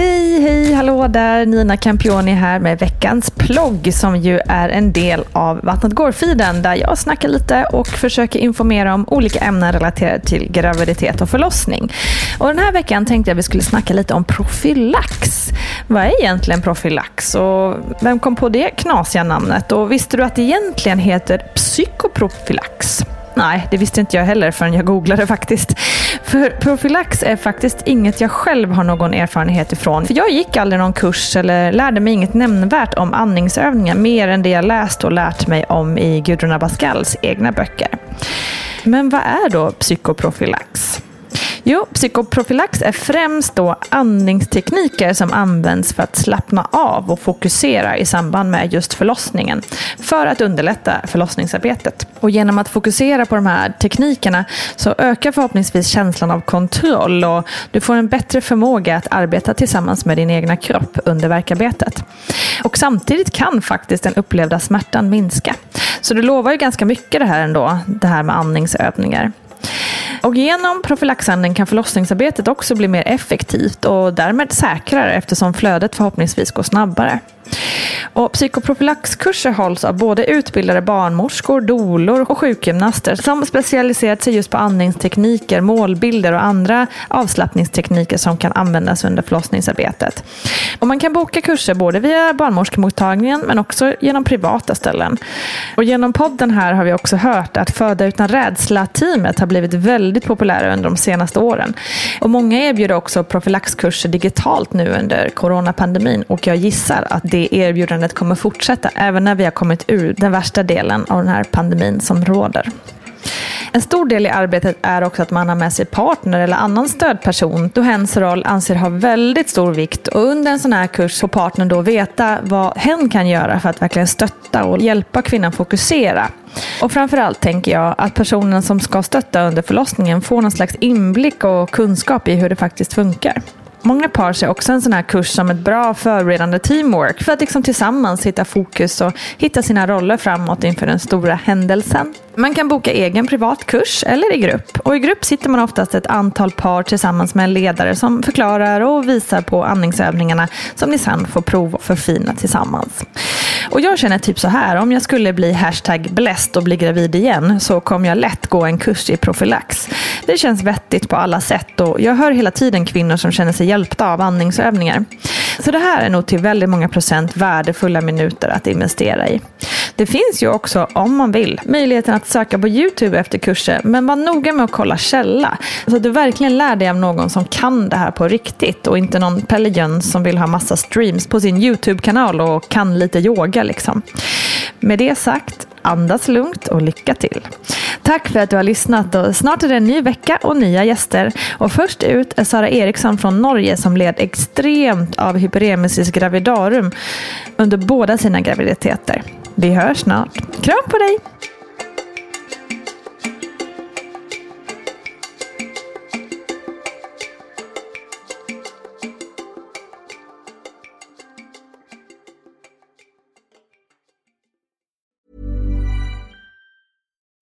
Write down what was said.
Hej, hej, hallå där! Nina Campioni här med veckans plogg som ju är en del av Vattnet går-feeden där jag snackar lite och försöker informera om olika ämnen relaterade till graviditet och förlossning. Och den här veckan tänkte jag att vi skulle snacka lite om profylax. Vad är egentligen profylax och vem kom på det knasiga namnet? Och visste du att det egentligen heter psykoprofylax? Nej, det visste inte jag heller förrän jag googlade faktiskt. För profylax är faktiskt inget jag själv har någon erfarenhet ifrån. För jag gick aldrig någon kurs eller lärde mig inget nämnvärt om andningsövningar mer än det jag läst och lärt mig om i Gudrun Abascals egna böcker. Men vad är då psykoprofylax? Jo, psykoprofylax är främst då andningstekniker som används för att slappna av och fokusera i samband med just förlossningen för att underlätta förlossningsarbetet. Och genom att fokusera på de här teknikerna så ökar förhoppningsvis känslan av kontroll och du får en bättre förmåga att arbeta tillsammans med din egna kropp under verkarbetet. Och samtidigt kan faktiskt den upplevda smärtan minska. Så det lovar ju ganska mycket det här ändå, det här med andningsövningar. Och genom profylaxanden kan förlossningsarbetet också bli mer effektivt och därmed säkrare eftersom flödet förhoppningsvis går snabbare. Och psykoprofylaxkurser hålls av både utbildade barnmorskor, dolor och sjukgymnaster som specialiserat sig just på andningstekniker, målbilder och andra avslappningstekniker som kan användas under förlossningsarbetet. Och man kan boka kurser både via barnmorskemottagningen men också genom privata ställen. Och genom podden här har vi också hört att Föda utan rädsla-teamet har blivit väldigt populära under de senaste åren. Och många erbjuder också profylaxkurser digitalt nu under coronapandemin och jag gissar att det det erbjudandet kommer fortsätta även när vi har kommit ur den värsta delen av den här pandemin som råder. En stor del i arbetet är också att man har med sig partner eller annan stödperson då hens roll anser ha väldigt stor vikt och under en sån här kurs får partnern då veta vad hen kan göra för att verkligen stötta och hjälpa kvinnan fokusera. Och framförallt tänker jag att personen som ska stötta under förlossningen får någon slags inblick och kunskap i hur det faktiskt funkar. Många par ser också en sån här kurs som ett bra förberedande teamwork för att liksom tillsammans hitta fokus och hitta sina roller framåt inför den stora händelsen. Man kan boka egen privat kurs eller i grupp. Och i grupp sitter man oftast ett antal par tillsammans med en ledare som förklarar och visar på andningsövningarna som ni sen får prova och förfina tillsammans. Och jag känner typ så här, om jag skulle bli hashtag bläst och bli gravid igen så kommer jag lätt gå en kurs i profylax. Det känns vettigt på alla sätt och jag hör hela tiden kvinnor som känner sig hjälpta av andningsövningar. Så det här är nog till väldigt många procent värdefulla minuter att investera i. Det finns ju också, om man vill, möjligheten att söka på YouTube efter kurser, men var noga med att kolla källa. Så att du verkligen lär dig av någon som kan det här på riktigt och inte någon Pelle Jöns som vill ha massa streams på sin YouTube-kanal och kan lite yoga liksom. Med det sagt, andas lugnt och lycka till. Tack för att du har lyssnat och snart är det en ny vecka och nya gäster. Och först ut är Sara Eriksson från Norge som led extremt av hyperemesis gravidarum under båda sina graviditeter. Vi hörs snart. Kram på dig!